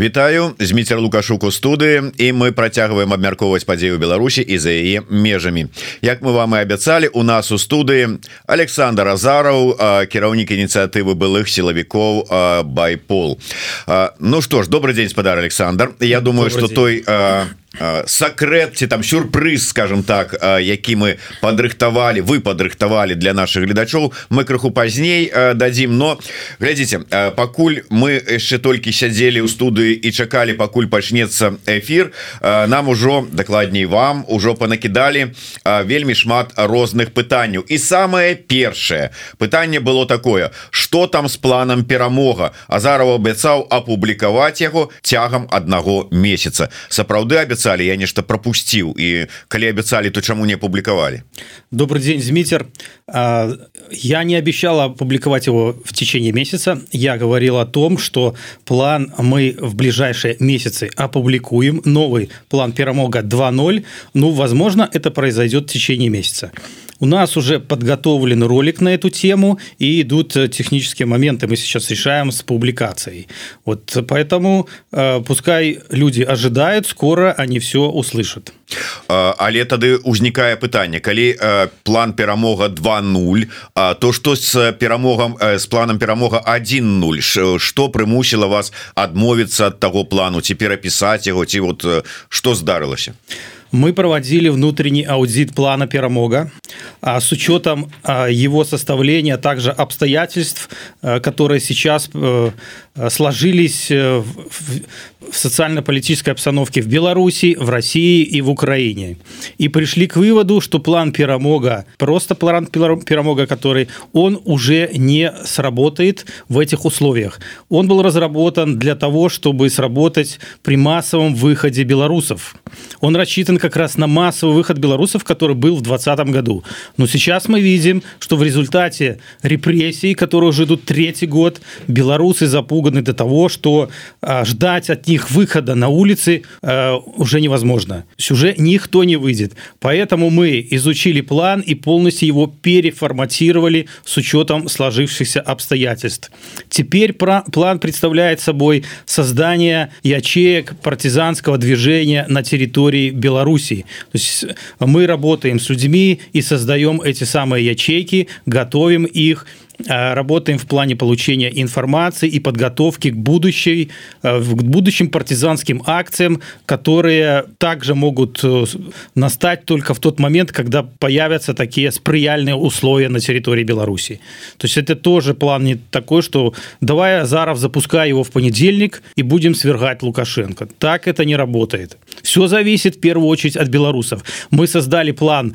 Вітаю зміцер лукашуку студыі і мы працягваем абмяркоўваць падзею Беларусі і за яе межамі. Як мы вам і абяцалі у нас у студыі Александр Азараў кіраўнік ініцыятывы былых сілавікоў байпол. Ну што ж добрый дзень спадар Александр. Я думаю что той сакрэт ці там сюрпрыз скажем так які мы падрыхтавалі вы падрыхтавалі для наших гледачоў мы крыху пазней дадзім. Но глядзіце пакуль мы яшчэ толькі сядзелі ў студыі і чакалі пакуль пачнецца эфир нам ужо дакладней вам ужо панакідалі вельмі шмат розных пытанняў. І самое першае пытанне было такое что там с планам перамога? Азарова абяцаў апублікаваць яго цягам аднаго месяца. Сапраўды абяцаў абяцалі я нешта пропусціў і калі абяцалі то чаму не публиковали добрый день змитер я не обещала опубликовать его в течение месяца. Я говорил о том что план мы в ближайшие месяцы опубликуем. Новый план перамога 2.0 ну возможно это произойдет в течение месяца у нас уже подготовлен ролик на эту тему и идут технические моменты мы сейчас решаем с публикацией. Вот поэтому э, пускай люди ожидают скоро они все услышат. Але тады узнікае пытанне. Калі план перамога 20 то что с перамогам с планам перамога 10 что прымусіла вас адмовіцца от того плану? Ці перапісаць его ці вот что здарылася мы проводили внутренний аудит плана перамога а с учетом его составления также обстоятельств которые сейчас э, сложились э, в социально-политической обстановке в Беларуси, в России и в Украине. И пришли к выводу, что план Перамога, просто план Перамога, который он уже не сработает в этих условиях. Он был разработан для того, чтобы сработать при массовом выходе белорусов. Он рассчитан как раз на массовый выход белорусов, который был в 2020 году. Но сейчас мы видим, что в результате репрессий, которые уже идут третий год, белорусы запуганы до того, что а, ждать от них их выхода на улицы э, уже невозможно. Уже никто не выйдет. Поэтому мы изучили план и полностью его переформатировали с учетом сложившихся обстоятельств. Теперь план представляет собой создание ячеек партизанского движения на территории Беларуси. То есть мы работаем с людьми и создаем эти самые ячейки, готовим их, Э, работаем в плане получения информации и подготовки к будущей э, к будущим партизанским акциям которые также могут э, настать только в тот момент когда появятся такие сприяльные условия на территории беларуси. То есть это тоже план не такой что давай азаров запускай его в понедельник и будем свергать лукашенко. Так это не работает. Все зависит в первую очередь от белорусов. Мы создали план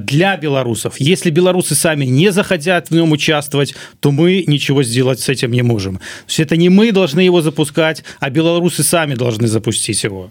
для белорусов. Если белорусы сами не захотят в нем участвовать участвовать, то мы ничего сделать с этим не можем. То есть это не мы должны его запускать, а белорусы сами должны запустить его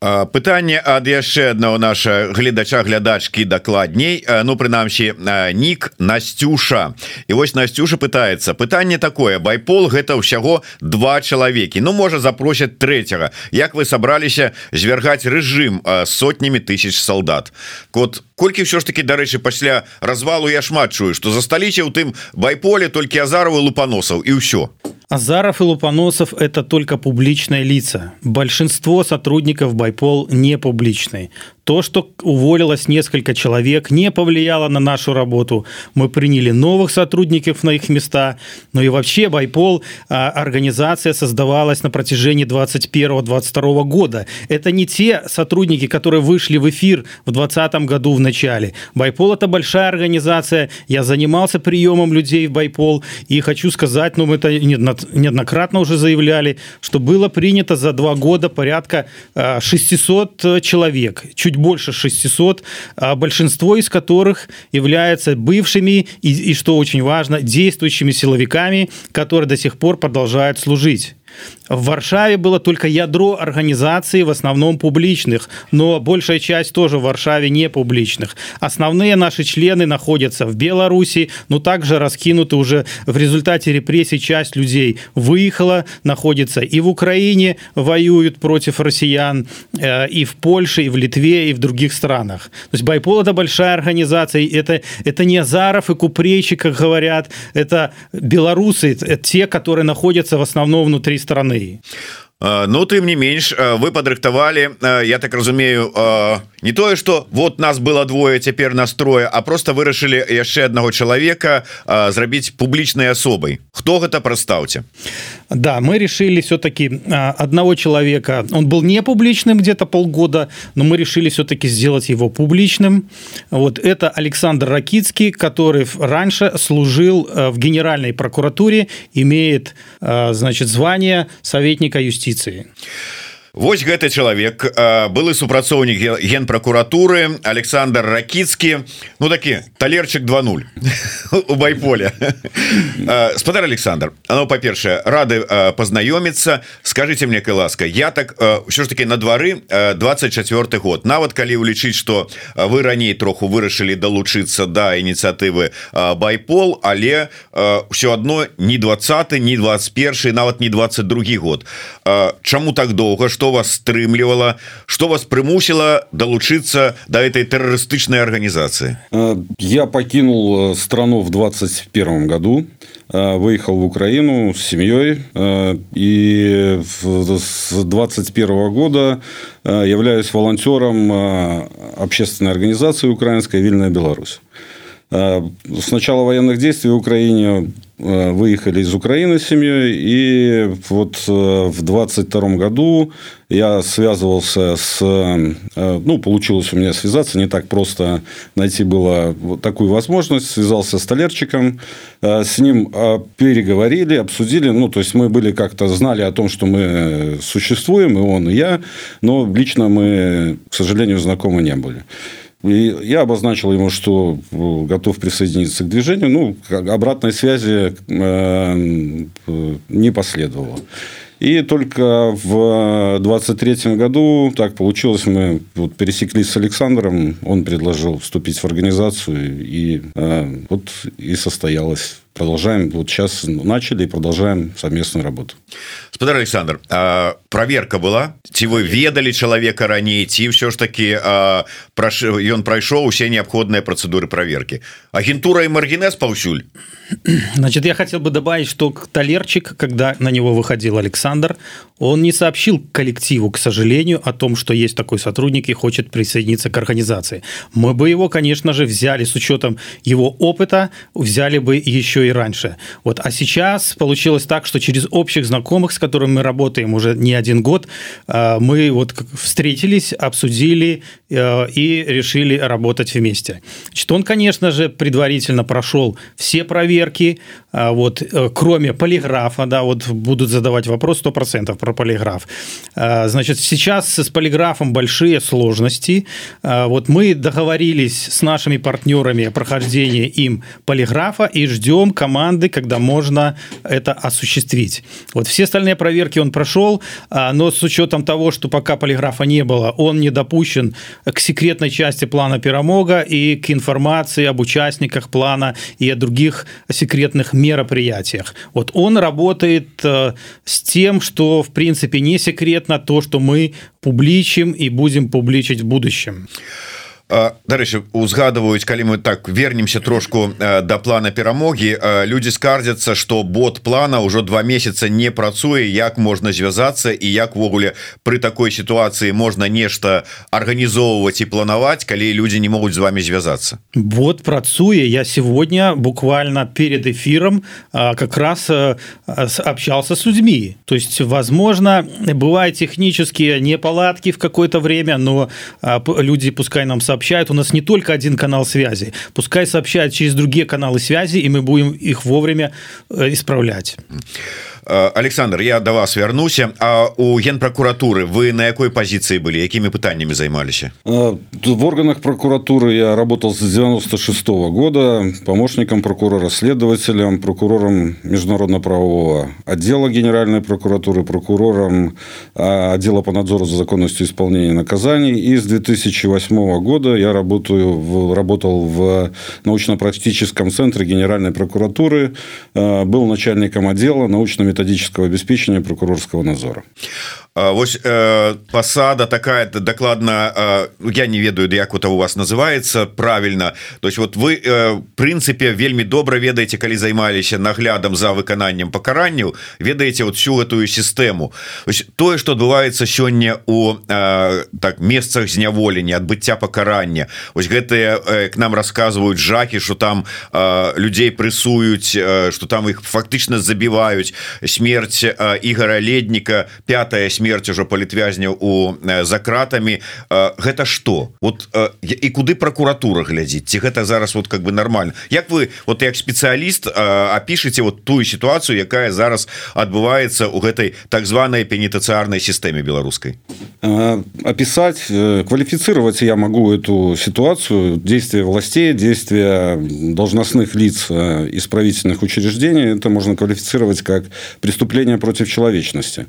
пытанне ад яшчэ одного наша гледача глядачки дакладней. Ну прынамсі нік Настюша і вось Настюша пытается пытанне такое. Байпол гэта ўсяго два чалавекі. Ну можа запросят третьего Як вы сабраліся звяргаць рэжым сотнямі тысяч солдат кот колькі ўсё ж таки дарэчы пасля развалу я шмат чую что засталіся ў тым байполе толькі азаровы лупаносаў і ўсё Азаров и Лупаносов – это только публичные лица. Большинство сотрудников Байпол не публичные. То, что уволилось несколько человек, не повлияло на нашу работу. Мы приняли новых сотрудников на их места. Ну и вообще Байпол а, организация создавалась на протяжении 21-22 года. Это не те сотрудники, которые вышли в эфир в 2020 году в начале. Байпол это большая организация. Я занимался приемом людей в Байпол и хочу сказать, ну мы это неоднократно уже заявляли, что было принято за два года порядка 600 а, человек. Чуть чуть больше 600, а большинство из которых являются бывшими и, и что очень важно, действующими силовиками, которые до сих пор продолжают служить. В Варшаве было только ядро организаций, в основном публичных, но большая часть тоже в Варшаве не публичных. Основные наши члены находятся в Беларуси, но также раскинуты уже в результате репрессий часть людей выехала, находится и в Украине, воюют против россиян, э, и в Польше, и в Литве, и в других странах. То есть Байпол это большая организация, это, это не Азаров и Купрейчик, как говорят, это белорусы, это те, которые находятся в основном внутри страны. Ну тым не менш вы падрыхтавалі я так разумею не тое что вот нас было двое цяпер настроя а просто вырашылі яшчэ аднаго чалавека зрабіць публічнай асобай. Хто гэта прастаўце Да мы решили все-таки одного человека. Он был не публичным где-то полгода но мы решили все-таки сделать его публичным. Вот это Александр Ракицкий который раньше служил в Генеральной прокуратуре имеет значит звание советника юстиции юстиции Вось гэты чалавек былы супрацоўнік генпракуратуры Александр ракіцкі. Ну такі талерчык 20 у байполя спадар Александр Ну па-першае рады пазнаёміцца. Скажите мне кай ласка я так ўсё ж таки на двары 24 год. Нават калі улічыць что вы раней троху вырашылі далучыцца да ініцыятывы байпол але ўсё адно не 20 не 21 нават не 22 год. Чаму так доўга? Что что вас стрымлівала что вас прымусіла далучыцца до этой тэрарыстычнай организации э, я покинул э, страну в 21 году э, выехал в Украину с семьей и с 21 года являюсь волонтером общественной организации украинская Вильная Беларусь с начала военных действий в Украине выехали из Украины с семьей, и вот э, в 22 году я связывался с... Э, ну, получилось у меня связаться, не так просто найти было такую возможность. Связался с Толерчиком, с ним переговорили, обсудили. Ну, то есть, мы были как-то знали о том, что мы существуем, и он, и я, но лично мы, к сожалению, знакомы не были. И я обозначил ему, что э, готов присоединиться к движению. Ну, обратной связи э, не последовало. И только в 23 году так получилось, мы вот пересеклись с Александром, он предложил вступить в организацию, и э, вот и состоялось продолжаем вот сейчас начали и продолжаем совместную работу спадар Александр проверка была ці вы ведалі человека раней ці все ж таки прошу ён прайшоў усе неабходныя процедуры проверки агентура и маргинес паўсюль значит я хотел бы добавить что талерчик когда на него выходил Александр он не сообщил коллективу к сожалению о том что есть такой сотрудник и хочет присоединиться к организации мы бы его конечно же взяли с учетом его опыта взяли бы еще и раньше. Вот. А сейчас получилось так, что через общих знакомых, с которыми мы работаем уже не один год, э, мы вот встретились, обсудили э, и решили работать вместе. Значит, он, конечно же, предварительно прошел все проверки, э, вот, кроме полиграфа, да, вот будут задавать вопрос 100% про полиграф. Значит, сейчас с полиграфом большие сложности. Вот мы договорились с нашими партнерами о прохождении им полиграфа и ждем команды, когда можно это осуществить. Вот все остальные проверки он прошел, а, но с учетом того, что пока полиграфа не было, он не допущен к секретной части плана Пиромога и к информации об участниках плана и о других секретных мероприятиях. Вот он работает э, с тем, что в принципе не секретно то, что мы публичим и будем публичить в будущем. Дарэчы узгадываюць калі мы так вернемся трошку да плана перамогі люди скардзяцца что бот плана ўжо два месяца не працуе як можна звязацца і як ввогуле при такой ситуации можна нешта органнізоўваць і планаваць калі люди не могуць з вами звязаться вот працуе. Я сегодня буквально перед эфиром как раз общался с людьми. То есть возможно бывают технические неполадки в какое-то время но люди пускай нам сообщают сообщают, у нас не только один канал связи, пускай сообщают через другие каналы связи, и мы будем их вовремя э, исправлять. Э, Александр я до вас вернуся А у генпрокуратуры вы на якой позиции были якімі пытаннями займаліся э, в органах прокуратуры я работал с 96 -го года помощником прокурора следователем прокурором международно-правового отдела генеральной прокуратуры прокурором отдела по надзору за законностью исполнения наказаний и с 2008 года я работаю в, работал в научно-практическом центре генеральной прокуратуры э, был начальником отдела научно методического обеспечения прокурорского надзора. Вось э, пасада такая дакладна э, я не ведаю як это у вас называется правильно. То есть вот вы э, прынцыпе вельмі добра ведаеце калі займаліся наглядам за выкананнем пакаранняў ведаеце вот всю эту сістэму тое что адбываецца сёння у э, так месцах зняволення адбыцця пакарання ось гэтыя э, к нам рассказываюць жахі что там э, людзей прысуюць э, что там их фактычна забіваюць смерть э, ігора ледніка пятая смерть уже палітвязняў у за кратами э, гэта что вот і куды прокуратура глядзіць? Ці гэта зараз вот как бы нормально Як вы вот як спецыяліст опішыце вот тую ситуацию якая зараз адбываецца у гэтай так званой пенітацыярнай сістэме беларускай? Описать э, квалифицировать я могу эту ситуацию действия властей действия должностных лиц исправительных учреждений. Это можно квалифицировать как преступление против человечности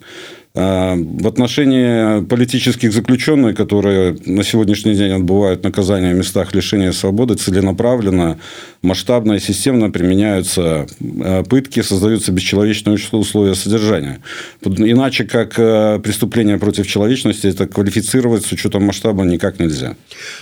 в отношении политических заключенных, которые на сегодняшний день отбывают наказание в местах лишения свободы, целенаправленно, масштабно и системно применяются а, пытки, создаются бесчеловечные условия содержания. Иначе как а, преступление против человечности это квалифицировать с учетом масштаба никак нельзя.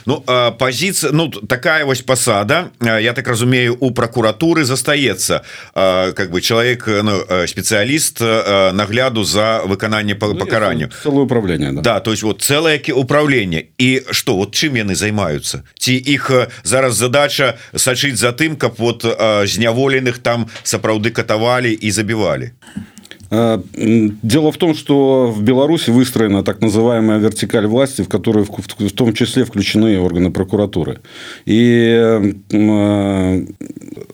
Ну, позиция, ну, такая вот посада, я так разумею, у прокуратуры застается, как бы человек, ну, специалист нагляду за выконание выкананне по ну, пакаранню целое управление да. да то есть вот целое управление. І что вот чым яны займаются ці іх зараз задача сачыць за тым каб вот зняволеных там сапраўды катавалі і забівалі. Э, дело в том, что в Беларуси выстроена так называемая вертикаль власти, в которую в том числе включены органы прокуратуры. И, э,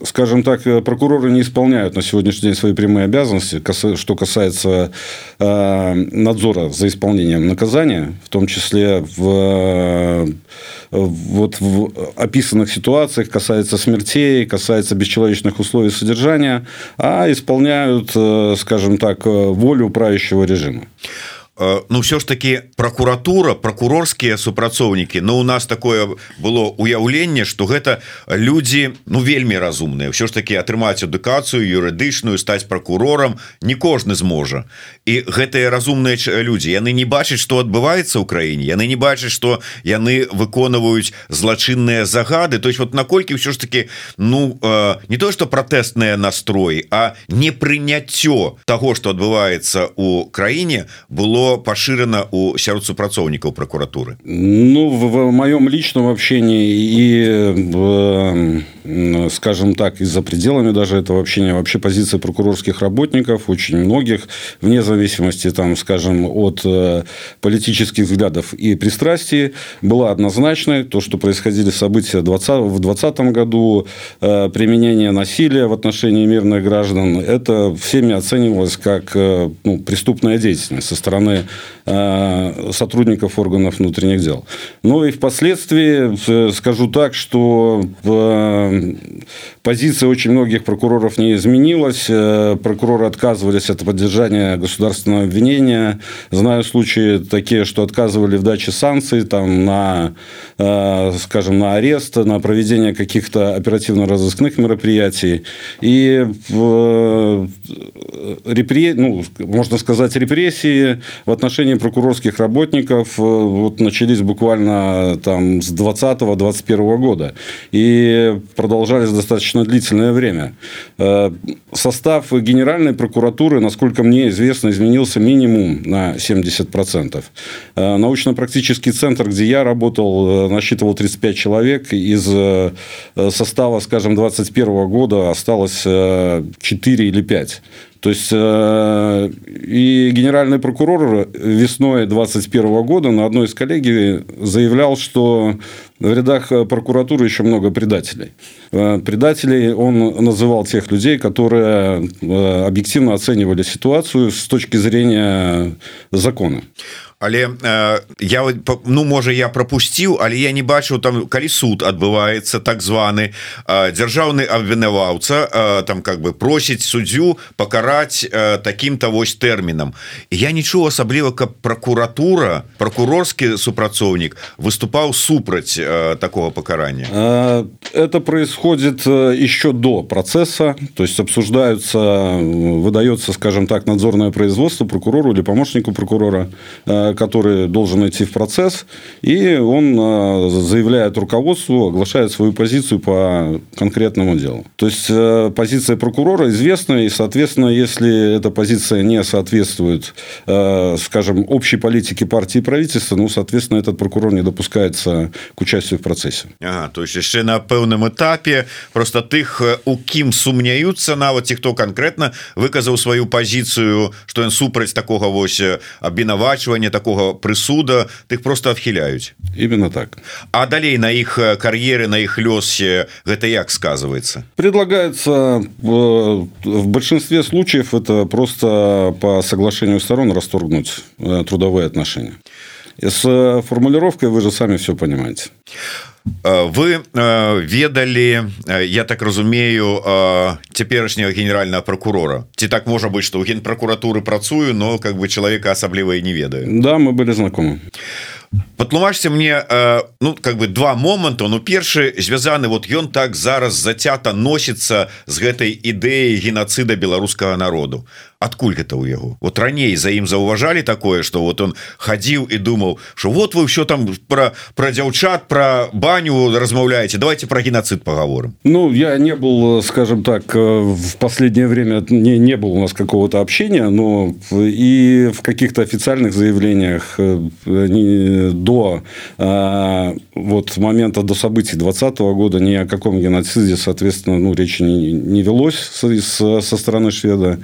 скажем так, прокуроры не исполняют на сегодняшний день свои прямые обязанности, что касается э, надзора за исполнением наказания, в том числе в вот в описанных ситуациях касается смертей, касается бесчеловечных условий содержания, а исполняют, скажем так, волю правящего режима. Э, ну все ж таки прокуратура прокурорскія супрацоўнікі но ну, у нас такое было уяўленне что гэта люди ну вельмі разумныя. Все ж таки атрымаць адукацыю юрыдычную стаць прокурорам не кожны зможа. І гэтыя разумныя люди яны не бачаць что адбываецца ў краіне яны не бачаць что яны выконваюць злачынныя загады. То есть вот наколькі все ж таки ну э, не то что пратэстныя настроі а не прыняццё того что адбываецца у краіне было пашырана у сярод супрацоўнікаў прокуратуры Ну в, в моем личном общении и в, скажем так и за пределами даже этого общения вообще позиция прокурорских работников очень многих вне зависимости там скажем от э, политических взглядов и пристрастий была однозначной то что происходили события 20 в двадцатом году э, применение насилия в отношении мирных граждан это всеми оценивалось как э, ну, преступная деятельность со стороны сотрудников органов внутренних дел. Ну и впоследствии скажу так, что позиция очень многих прокуроров не изменилась. Прокуроры отказывались от поддержания государственного обвинения. Знаю случаи такие, что отказывали в даче санкций там, на, скажем, на арест, на проведение каких-то оперативно-розыскных мероприятий. И репре... ну, можно сказать, репрессии в отношении прокурорских работников э, вот начались буквально там с 20-21 года и продолжались достаточно длительное время. Э, состав Генеральной прокуратуры, насколько мне известно, изменился минимум на 70%. Э, научно-практический центр, где я работал, насчитывал 35 человек. Из состава, скажем, 21 года осталось 4 или 5. То есть э, и генеральный прокурор весной 2021 года на одной из коллегий заявлял, что в рядах прокуратуры еще много предателей. Э, предателей он называл тех людей, которые э, объективно оценивали ситуацию с точки зрения закона. Але э, я ну можа я пропусціў але я не бачыў там калі суд адбываецца так званы э, дзяржаўны абвінаваўца э, там как бы просіць суддзю пакараць э, таким-то вось тэрмінам я нічого асабліва каб прокуратура прокурорскі супрацоўнік выступаў супраць э, такого покарания. Это происходит еще до процесса. То есть обсуждаются выдается скажем так надзорное производство прокурору или помощнику прокурора который должен идти в процесс и он заявляет руководству оглашает свою позицию по конкретному делу то есть позиция прокурора известна и соответственно если эта позиция не соответствует скажем общей политике партии и правительства ну соответственно этот прокурор не допускается к участию в процессе ага, то есть яшчэ на пэўным этапе просто тых у кім сумняются нават ці хто конкретно выказаў сваю позицию что ён супраць такого вось абвінавачвання такого прысуда тых просто адхіляюць. Именно так. А далей на іх кар'еры на іх лёсе гэта як сказывается предлагается в большинстве случаев это просто по соглашению сторон расторгнуть трудовые отношения. С э, формулировкой вы же сами все понимаете. э, вы ведали я так разумею цяперашняга генерального прокурора. Ці так можа быть что у генпракуратуры працую но как бы человека асабліва не ведаю. Да мы были знакомы патлумачьте мне ну как бы два моманта ну першы звязаны вот ён так зараз зацята носіцца з гэтай ідэяй геноцида беларускага народу адкуль гэта у яго вот раней за ім заўважалі такое что вот он хадзіў і думаў что вот вы все там про про дзяўчат про баню размаўляете давайте про геноцид поговорим Ну я не был скажем так в последнее время не не было у нас какого-то общения но и в каких-то официальных заявлениях до вот момента до событий двадцатого года ни о каком геноциде соответственно ну речи не, не велось со, со стороны шведа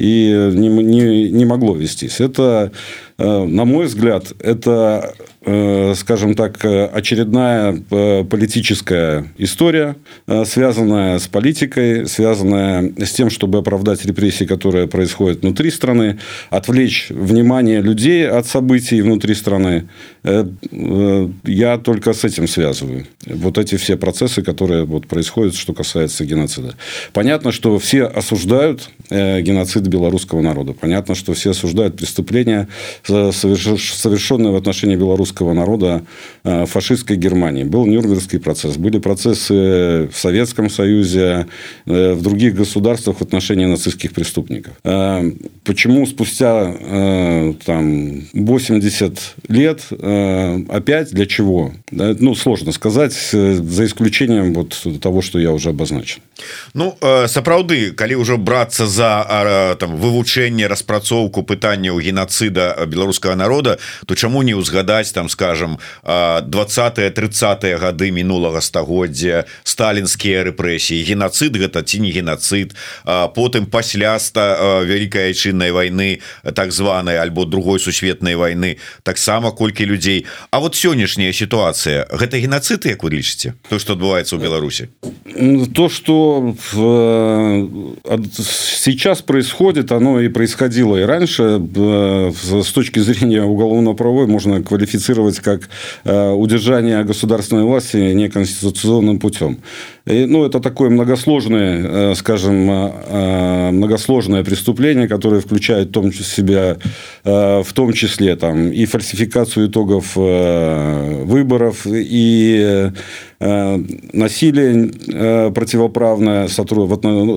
и не, не, не могло вестись. Это, э, на мой взгляд, это скажем так, э, очередная э, политическая история, связанная с политикой, связанная с тем, чтобы оправдать репрессии, которые происходят внутри страны, отвлечь внимание людей от событий внутри страны. Я только с этим связываю. Вот эти все процессы, которые вот происходят, что касается геноцида. Понятно, что все осуждают геноцид белорусского народа. Понятно, что все осуждают преступления, совершенные в отношении белорусского русского народа э, фашистской Германии. Был Нюрнбергский процесс, были процессы в Советском Союзе, э, в других государствах в отношении нацистских преступников. Э, почему спустя там, 80 лет опять для чего? Ну, сложно сказать, за исключением вот того, что я уже обозначил. Ну, сапраўды, калі ўжо брацца за там, вывучэнне распрацоўку пытанняў геноцида беларускага народа, то чаму не ўзгадаць там скажем 20 30 гады мінулага стагоддзя сталінскія рэпрэсіі геноцид гэта ці не геноцид потым пасля ста вялікай айчыннай войны так званой альбо другой сусветнай войны таксама колькі людзей. А вот сённяшняя ситуация гэта геноцид як вы лічыце? То что адбываецца у Беларусі? То что сейчас происходит оно и происходило и раньше. С точки зрения уголовно-правовой можно квалифицировать квалифицировать как э, удержание государственной власти неконституционным путем. Ну, это такое многосложное, э, скажем, э, многосложное преступление, которое включает в том числе себя, в том числе там, и фальсификацию итогов выборов, и насилие противоправное с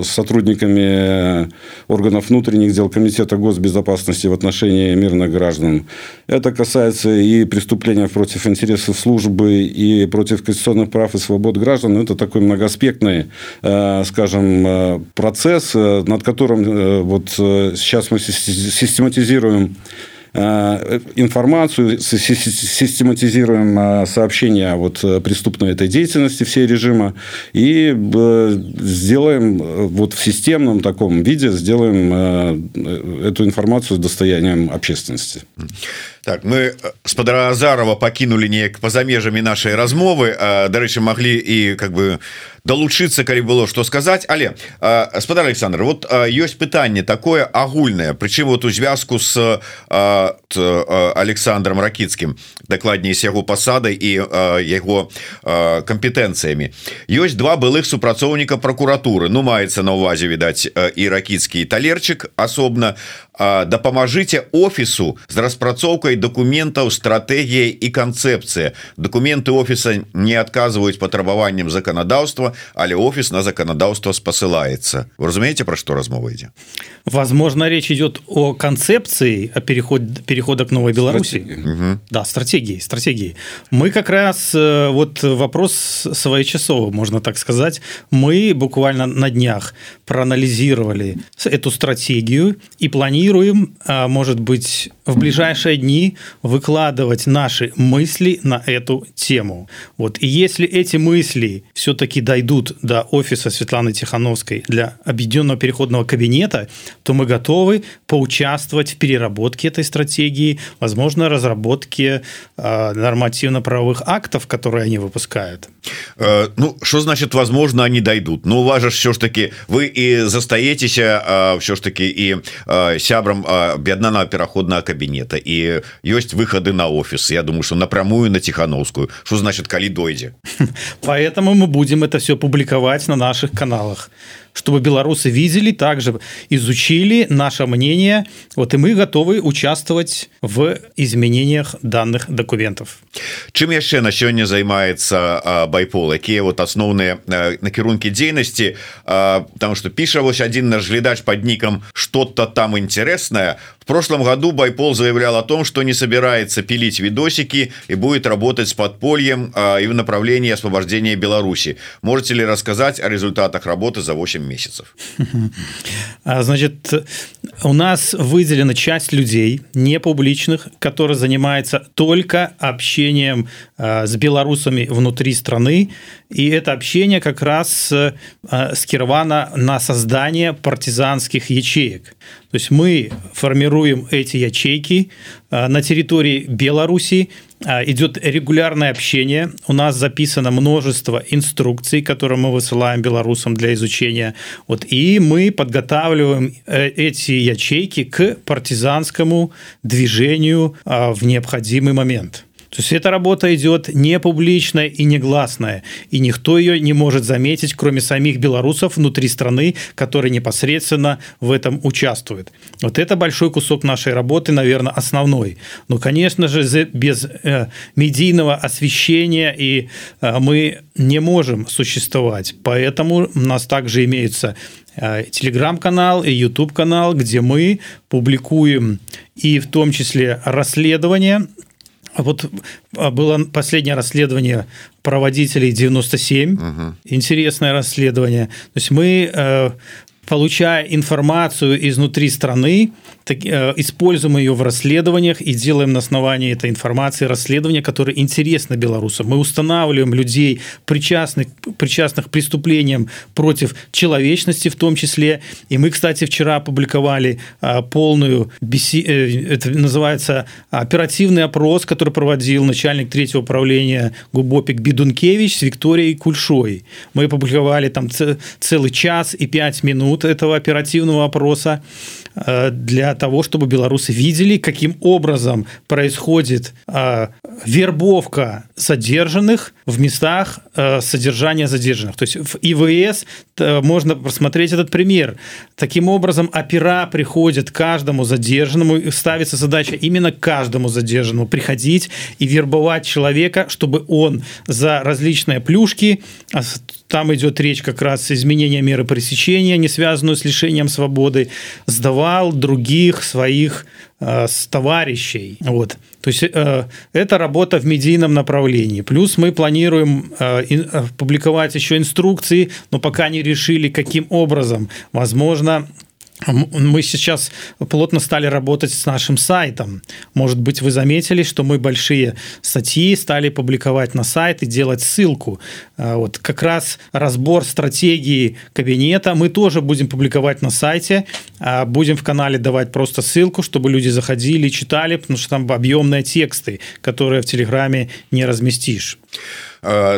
сотрудниками органов внутренних дел Комитета госбезопасности в отношении мирных граждан. Это касается и преступления против интересов службы, и против конституционных прав и свобод граждан. Это такой многоаспектный, э, скажем, э, процесс, э, над которым вот сейчас мы систематизируем информацию, систематизируем сообщения вот преступной этой деятельности всей режима и сделаем вот в системном таком виде сделаем эту информацию достоянием общественности. Так мы спадара Азарова пакінули неяк па-за межамі нашай размовы дарэчы маглі і как бы далучыцца калі было что сказаць але спадар Александр вот ёсць пытанне такое агульнае прычым вот у звязку с Александром ракіцкім дакладней з яго пасадай і яго кампетэнцыямі ёсць два былых супрацоўніка прокуратуры. Ну маецца на увазе відаць і ракіцкі талерчык асобна дапамажыце офісу з распрацоўкай дакументаў стратэгія і канцэпцыя документы офіса не адказваюць патрабаванням заканадаўства але офіс на заканадаўства спасылаецца вы разумееце про что размова ідзе возможно речь идет о концепции о переход перехода к новой беларуси угу. да стратегии стратегии мы как раз э, вот вопрос своечасовый можно так сказать мы буквально на днях проанализировали эту стратегию и планируем может быть в ближайшие дни выкладывать наши мысли на эту тему. Вот. И если эти мысли все-таки дойдут до офиса светланы тихохановской для объединенного переходного кабинета то мы готовы поучаствовать в переработке этой стратегии возможно разработке нормативно-правовых актов которые они выпускают. Э, ну что значит возможно они дойдут? Ну, уважа все ж таки вы и застаетеся все ж таки и сябрам беднана пераходного кабинета. И есть выходы на офис я думаю что напрямую на тихохановскую что значит калі дойдзе поэтому мы будем это все публиковать на наших каналах чтобы белорусы видели также изучили наше мнение. Вот и мы готовы участвовать в изменениях данных документов. Чым яшчэ на сёння займается байпол? Якія вот асноўныя накірункі дзейнасці потому что піша вось один наш глядач под ником что-то там интересное В прошлом году Байпол заявлял о том, что не собирается пилить видосики и будет работать с подпольем а, и в направлении освобождения Беларуси. Можете ли рассказать о результатах работы за 8 месяцев? А, значит, у нас выделена часть людей, не публичных, которые занимаются только общением а, с белорусами внутри страны. И это общение как раз а, скировано на создание партизанских ячеек. То есть мы формируем эти ячейки а, на территории Беларуси, идет регулярное общение. У нас записано множество инструкций, которые мы высылаем белорусам для изучения. Вот, и мы подготавливаем э, эти ячейки к партизанскому движению в необходимый момент. То есть эта работа идет не публичная и не гласная, и никто ее не может заметить, кроме самих белорусов внутри страны, которые непосредственно в этом участвуют. Вот это большой кусок нашей работы, наверное, основной. Но, конечно же, без э, медийного освещения и э, мы не можем существовать. Поэтому у нас также имеются э, телеграм-канал и YouTube канал, где мы публикуем и в том числе расследования а вот а, было последнее расследование проводителей 97. Угу. Интересное расследование. То есть мы, э, получая информацию изнутри страны, так, э, используем ее в расследованиях и делаем на основании этой информации расследования, которые интересны белорусам. Мы устанавливаем людей, причастных, причастных к преступлениям против человечности в том числе. И мы, кстати, вчера опубликовали э, полную, беси... э, это называется оперативный опрос, который проводил начальник третьего управления Губопик Бедункевич с Викторией Кульшой. Мы опубликовали там целый час и пять минут этого оперативного опроса для того, чтобы белорусы видели, каким образом происходит э, вербовка задержанных в местах э, содержания задержанных. То есть в ИВС э, можно просмотреть этот пример. Таким образом, опера приходит каждому задержанному, ставится задача именно каждому задержанному приходить и вербовать человека, чтобы он за различные плюшки там идет речь как раз изменения меры пресечения, не связанную с лишением свободы, сдавал других своих э, товарищей. Вот. То есть э, это работа в медийном направлении. Плюс мы планируем э, ин, э, публиковать еще инструкции, но пока не решили, каким образом. Возможно, мы сейчас плотно стали работать с нашим сайтом. Может быть, вы заметили, что мы большие статьи стали публиковать на сайт и делать ссылку. А, вот как раз разбор стратегии кабинета мы тоже будем публиковать на сайте. А, будем в канале давать просто ссылку, чтобы люди заходили читали, потому что там объемные тексты, которые в Телеграме не разместишь.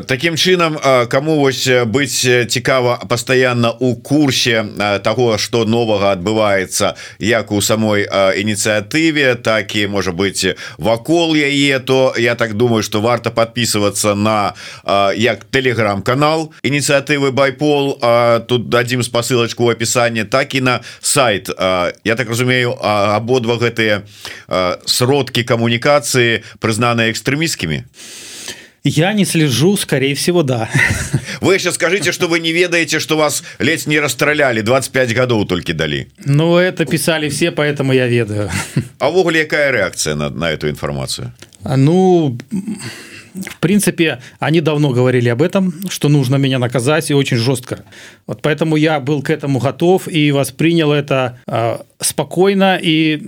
Такім чынам кому вось быць цікава пастаянна у курсе того что новага адбываецца як у самой ініцыятыве так і можа быть вакол яе то я так думаю что варта подписываться на як телеграм-канал ініцыятывы байпол тут дадзім спасылочку в опісанні так і на сайт. Я так разумею абодва гэтыя сродкі камунікацыі прызнаныя экстрэміскімі Я не слежу, скорее всего, да. Вы сейчас скажите, что вы не ведаете, что вас ледь не расстреляли, 25 годов только дали. Ну, это писали все, поэтому я ведаю. А в угле какая реакция на, на эту информацию? Ну, в принципе, они давно говорили об этом, что нужно меня наказать и очень жестко. Вот поэтому я был к этому готов и воспринял это э, спокойно. И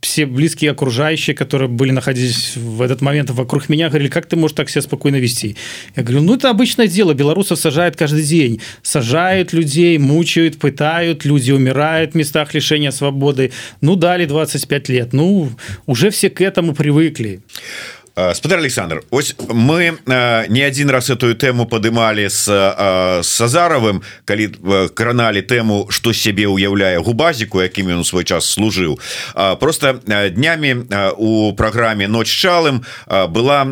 все близкие окружающие, которые были находились в этот момент вокруг меня, говорили, как ты можешь так себя спокойно вести? Я говорю, ну это обычное дело. Белорусов сажают каждый день. Сажают людей, мучают, пытают, люди умирают в местах лишения свободы. Ну, дали 25 лет. Ну, уже все к этому привыкли. спадар Александр ось мы не один раз эту тему падымалі с сазаровым калі краналі тэму что сябе уяўляе губазіку якімі он свой час служыў просто днямі у праграме ноч чалым была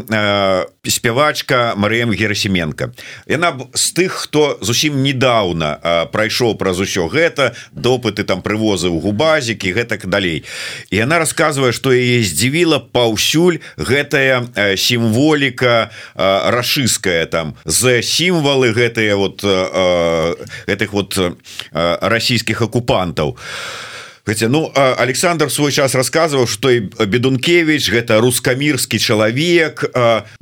спявачка Марыем герасіменко. Яна з тых хто зусім недавно прайшоў праз усё гэта допыты там прывозы ў губазікі гэтак далей. І она рассказывае что яе здзівіла паўсюль гэтая сімволіка рашыская там. За сімвалы гэтыя вот гэтых вот расійскіх акупантаў. а Хотя, ну Александр свой час рассказываў что бедункевич гэта рускамірскі чалавек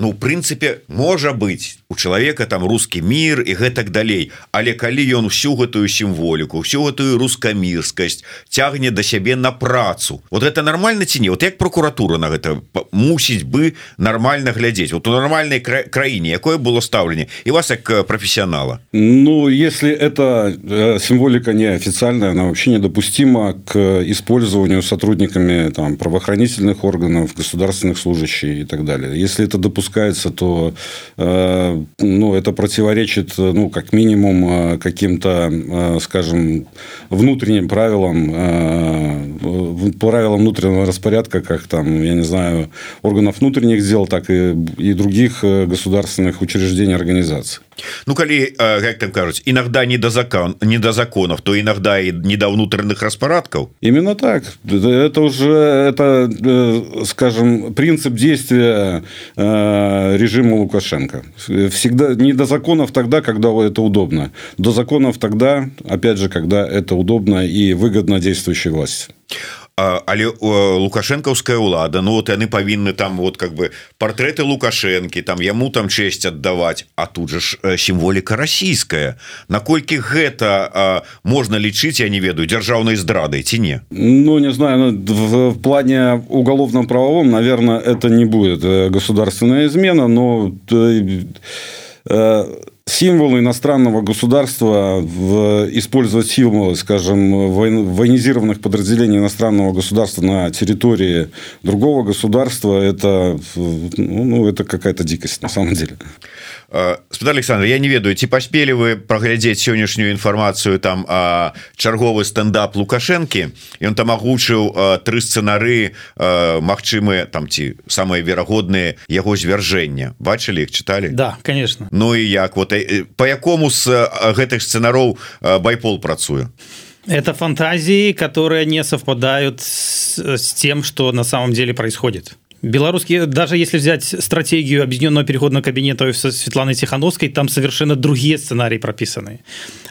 ну в прынцыпе можа быть у человека там русский мир и гэтак далей. Але калі ён всю гэтую сімволіку всю гэтую рускамірскасць цягне до сябе на працу вот это нормально ці не? Вот як прокуратура на гэта мусіць бы нормально глядзець? Вот у нормальной кра краіне якое было стаўленне? И вас як профессионала Ну если это э, символика неофициальная она вообще недопустима к использованию сотрудниками там, правоохранительных органов, государственных служащих и так далее. Если это допускается, то э, ну, это противоречит, ну, как минимум, э, каким-то, э, скажем, внутренним правилам, э, правилам внутреннего распорядка, как там, я не знаю, органов внутренних дел, так и, и других э, государственных учреждений, организаций. Ну калі как там кажуць иногда не до закон не до законов то иногда и не до внутренних распарадкаў именно так. Это уже это э, скажем принцип действия э, режима лукашенко. Всегда не до законов тогда когда это удобно. До законов тогда опять же когда это удобно и выгодно действующей власти але лукашэнкаўская ўлада Ну вот яны павінны там вот как бы партрэты лукашэнкі там яму там честь аддаваць А тут же ж сімволіка расійская. Наколькі гэта можна лічыць я не ведаю дзяржаўнай здрады ці не? Ну не знаю ну, в плане уголовном правовом наверное это не будет э, государственная измена но э, э, символы иностранного государства в, использовать символы, скажем, военизированных подразделений иностранного государства на территории другого государства, это, ну, ну это какая-то дикость на самом деле. Спадар Александр я не ведаю ці паспелі вы праглядзець сённяшнюю інфармацыю там чарговы стендап лукашэнкі ён там агучыў тры сцэнары Мачымы там ці самыя верагодныя яго звяржэння бачылі их чыталі Да конечно. Ну і як вот по якому з гэтых сцэнароў байпол працуе? Это фантазии, которые не совпадают с, с тем, что на самом деле происходит. Белорусские, даже если взять стратегию объединенного переходного кабинета со Светланой Тихановской, там совершенно другие сценарии прописаны.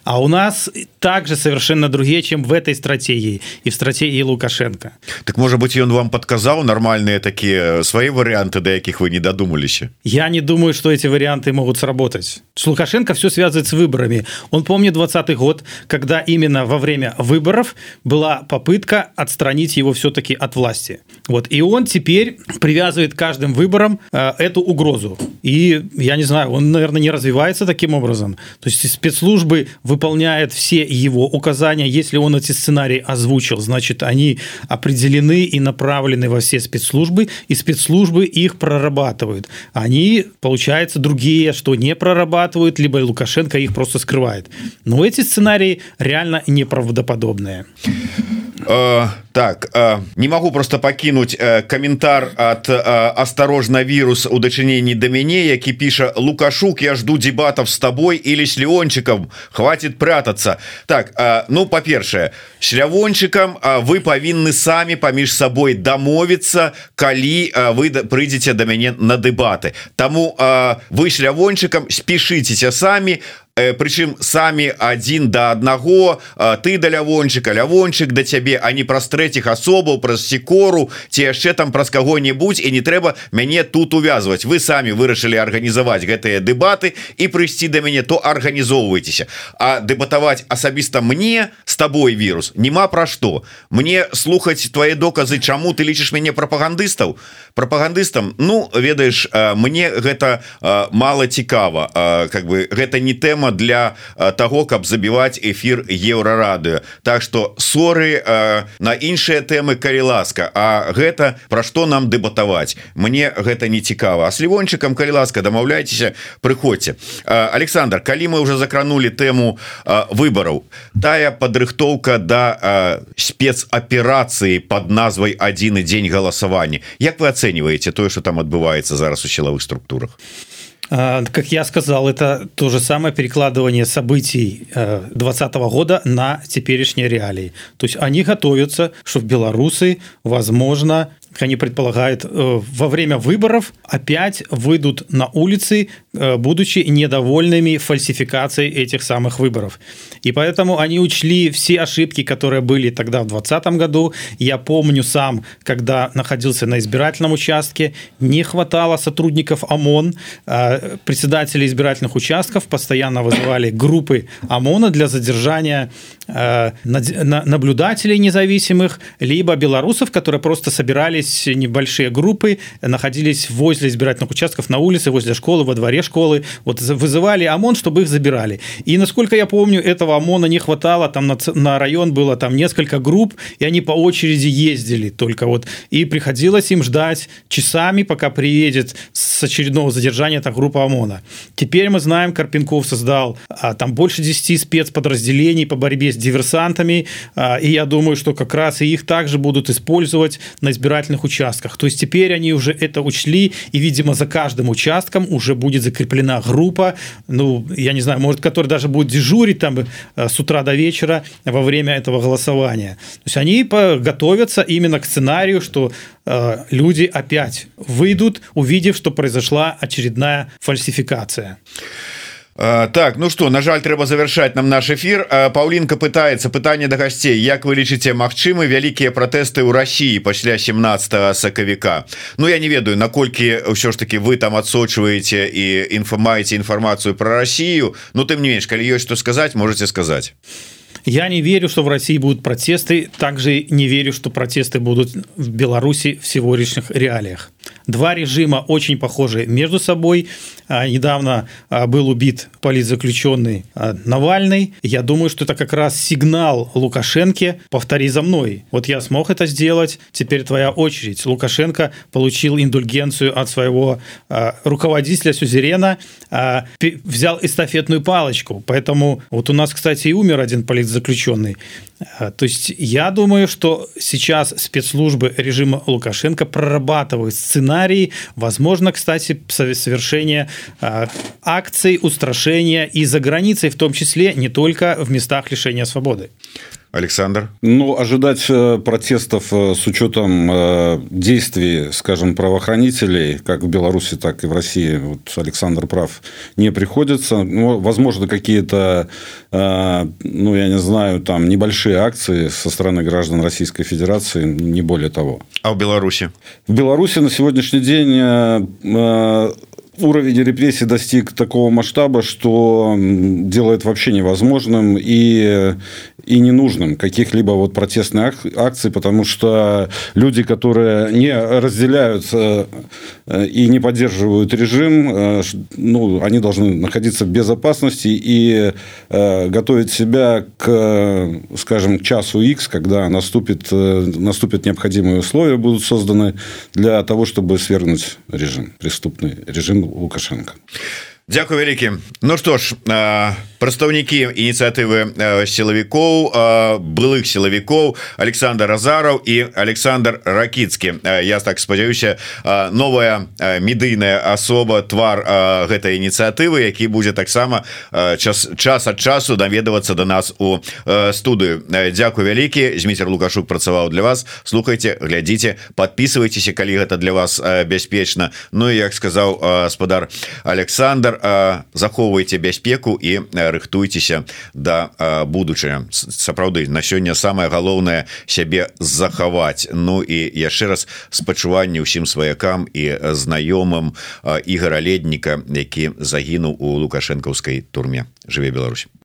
А у нас также совершенно другие, чем в этой стратегии и в стратегии Лукашенко. Так может быть, он вам подказал нормальные такие свои варианты, до яких вы не додумались? Я не думаю, что эти варианты могут сработать. С Лукашенко все связывает с выборами. Он помнит 20 год, когда именно во время выборов была попытка отстранить его все-таки от власти. Вот. И он теперь привязывает каждым выбором э, эту угрозу. И я не знаю, он, наверное, не развивается таким образом. То есть спецслужбы выполняют все его указания. Если он эти сценарии озвучил, значит, они определены и направлены во все спецслужбы, и спецслужбы их прорабатывают. Они, получается, другие, что не прорабатывают, либо Лукашенко их просто скрывает. Но эти сценарии реально неправдоподобные. Э, так э, не могу просто пакінуть э, каментар от осторожно вирус у дачыненні да мяне які піша лукашук я жду дебатов с тобой или с леончиком хватит прятаться так ну по-першае шлявончикам вы павінны самі паміж сабой дамовіцца калі вы прыйдзеце да мяне на дэбаты Таму вы шлявончыкам спешитеся самі Э, прычым самі один до аднаго ты да лявончыка лявончык да цябе а не праз трэціх асобаў праз секору ці яшчэ там праз каго-небудзь і не трэба мяне тут увязваць. Вы самі вырашылі арганізаваць гэтыя дэбаты і прыйсці да мяне то арганізоўвайцеся. А дэбатаваць асабіста мне с тобой вирус няма пра што. Мне слухаць твои доказы чаму ты лічыш мяне прапагандыстаў? Прапагандыстам Ну ведаеш мне гэта мало цікава. Как бы гэта не тэма тэма для того каб забіваць эфир еўрарадыо Так что соры на іншыя темы калі ласка. А гэта про што нам дэбатаваць? Мне гэта не цікава. А с лівончыкам калі ласка дамаўляйцеся прыходзьце. Александр калі мы уже закранули тэму выбораў тая падрыхтоўка до да, спецаперацыі под назвай адзін дзень галасавання Як вы ацэньваеце тое что там адбываецца зараз у сілавых структурах Как я сказал, это то же самое перекладывание событий 2020 года на теперешние реалии. То есть они готовятся, что в белорусы, возможно, они предполагают, э, во время выборов опять выйдут на улицы, э, будучи недовольными фальсификацией этих самых выборов. И поэтому они учли все ошибки, которые были тогда в 2020 году. Я помню сам, когда находился на избирательном участке, не хватало сотрудников ОМОН, э, председатели избирательных участков постоянно вызывали группы ОМОНа для задержания наблюдателей независимых, либо белорусов, которые просто собирались собирались небольшие группы, находились возле избирательных участков на улице, возле школы, во дворе школы, вот вызывали ОМОН, чтобы их забирали. И насколько я помню, этого ОМОНа не хватало, там на, на район было там несколько групп, и они по очереди ездили только вот, и приходилось им ждать часами, пока приедет с очередного задержания эта группа ОМОНа. Теперь мы знаем, Карпенков создал а, там больше 10 спецподразделений по борьбе с диверсантами, а, и я думаю, что как раз и их также будут использовать на избирательных избирательных участках. То есть теперь они уже это учли, и, видимо, за каждым участком уже будет закреплена группа, ну, я не знаю, может, которая даже будет дежурить там э, с утра до вечера во время этого голосования. То есть они готовятся именно к сценарию, что э, люди опять выйдут, увидев, что произошла очередная фальсификация. так ну что на жаль трэба завершать нам наш эфир Паўлінка пытается пытанне да гасцей Як вы лічыце Мачымы вялікія пратэсты ў Росіі пасля 17 сакавіка Ну я не ведаю наколькі ўсё ж таки вы там адсочваеце і інфамаеце інфармацыю про Россию Ну тым не менш калі ёсць что сказать можете сказать Я не верю, что в России будут протесты, также не верю, что протесты будут в Беларуси в сегодняшних реалиях. Два режима очень похожи между собой. А, недавно а, был убит политзаключенный а, Навальный. Я думаю, что это как раз сигнал Лукашенко «повтори за мной». Вот я смог это сделать, теперь твоя очередь. Лукашенко получил индульгенцию от своего руководителя Сюзерена, взял эстафетную палочку. Поэтому вот у нас, кстати, и умер один политзаключенный. То есть я думаю, что сейчас спецслужбы режима Лукашенко прорабатывают сценарии, возможно, кстати, совершение акций устрашения и за границей, в том числе не только в местах лишения свободы. Александр? Ну ожидать э, протестов э, с учетом э, действий скажем правоохранителей как в Беларуси так и в России вот Александр прав не приходится. Ну, возможно какие-то ну я не знаю там небольшие акции со стороны граждан Российской Федерации не более того. А в Беларуси? В Беларуси на сегодняшний день уровень репрессий достиг такого масштаба, что делает вообще невозможным и, и ненужным каких-либо вот протестных акций, потому что люди, которые не разделяют э, и не поддерживают режим, э, ну, они должны находиться в безопасности и э, готовить себя к, скажем, к часу X, когда наступит, наступят необходимые условия, будут созданы для того, чтобы свергнуть режим, преступный режим Лукашенко. Дякую вялікі Ну что ж прадстаўнікі ініцыятывы сілавікоў былых сілавікоў Александр Азараў і Александр ракіцкі. Я так спадзяюся новая медыйная асоба твар гэтай ініцыятывы які будзе таксама час час ад часу даведавацца до нас у студыю. Дякую вялікі. Зміцер лукашук працаваў для вас. Слухайте глядзіце подписывайтеся калі гэта для вас бяспечна. Ну і як сказаў спадар Александр захоўвайце бяспеку і рыхтуйцеся да будучыня сапраўды на сёння самое галоўнае сябе захаваць. Ну і яшчэ раз спачуванне ўсім сваякам і знаёмым ігора ледніка які загінуў у лукашэнкаўскай турме. Жыве Беларусь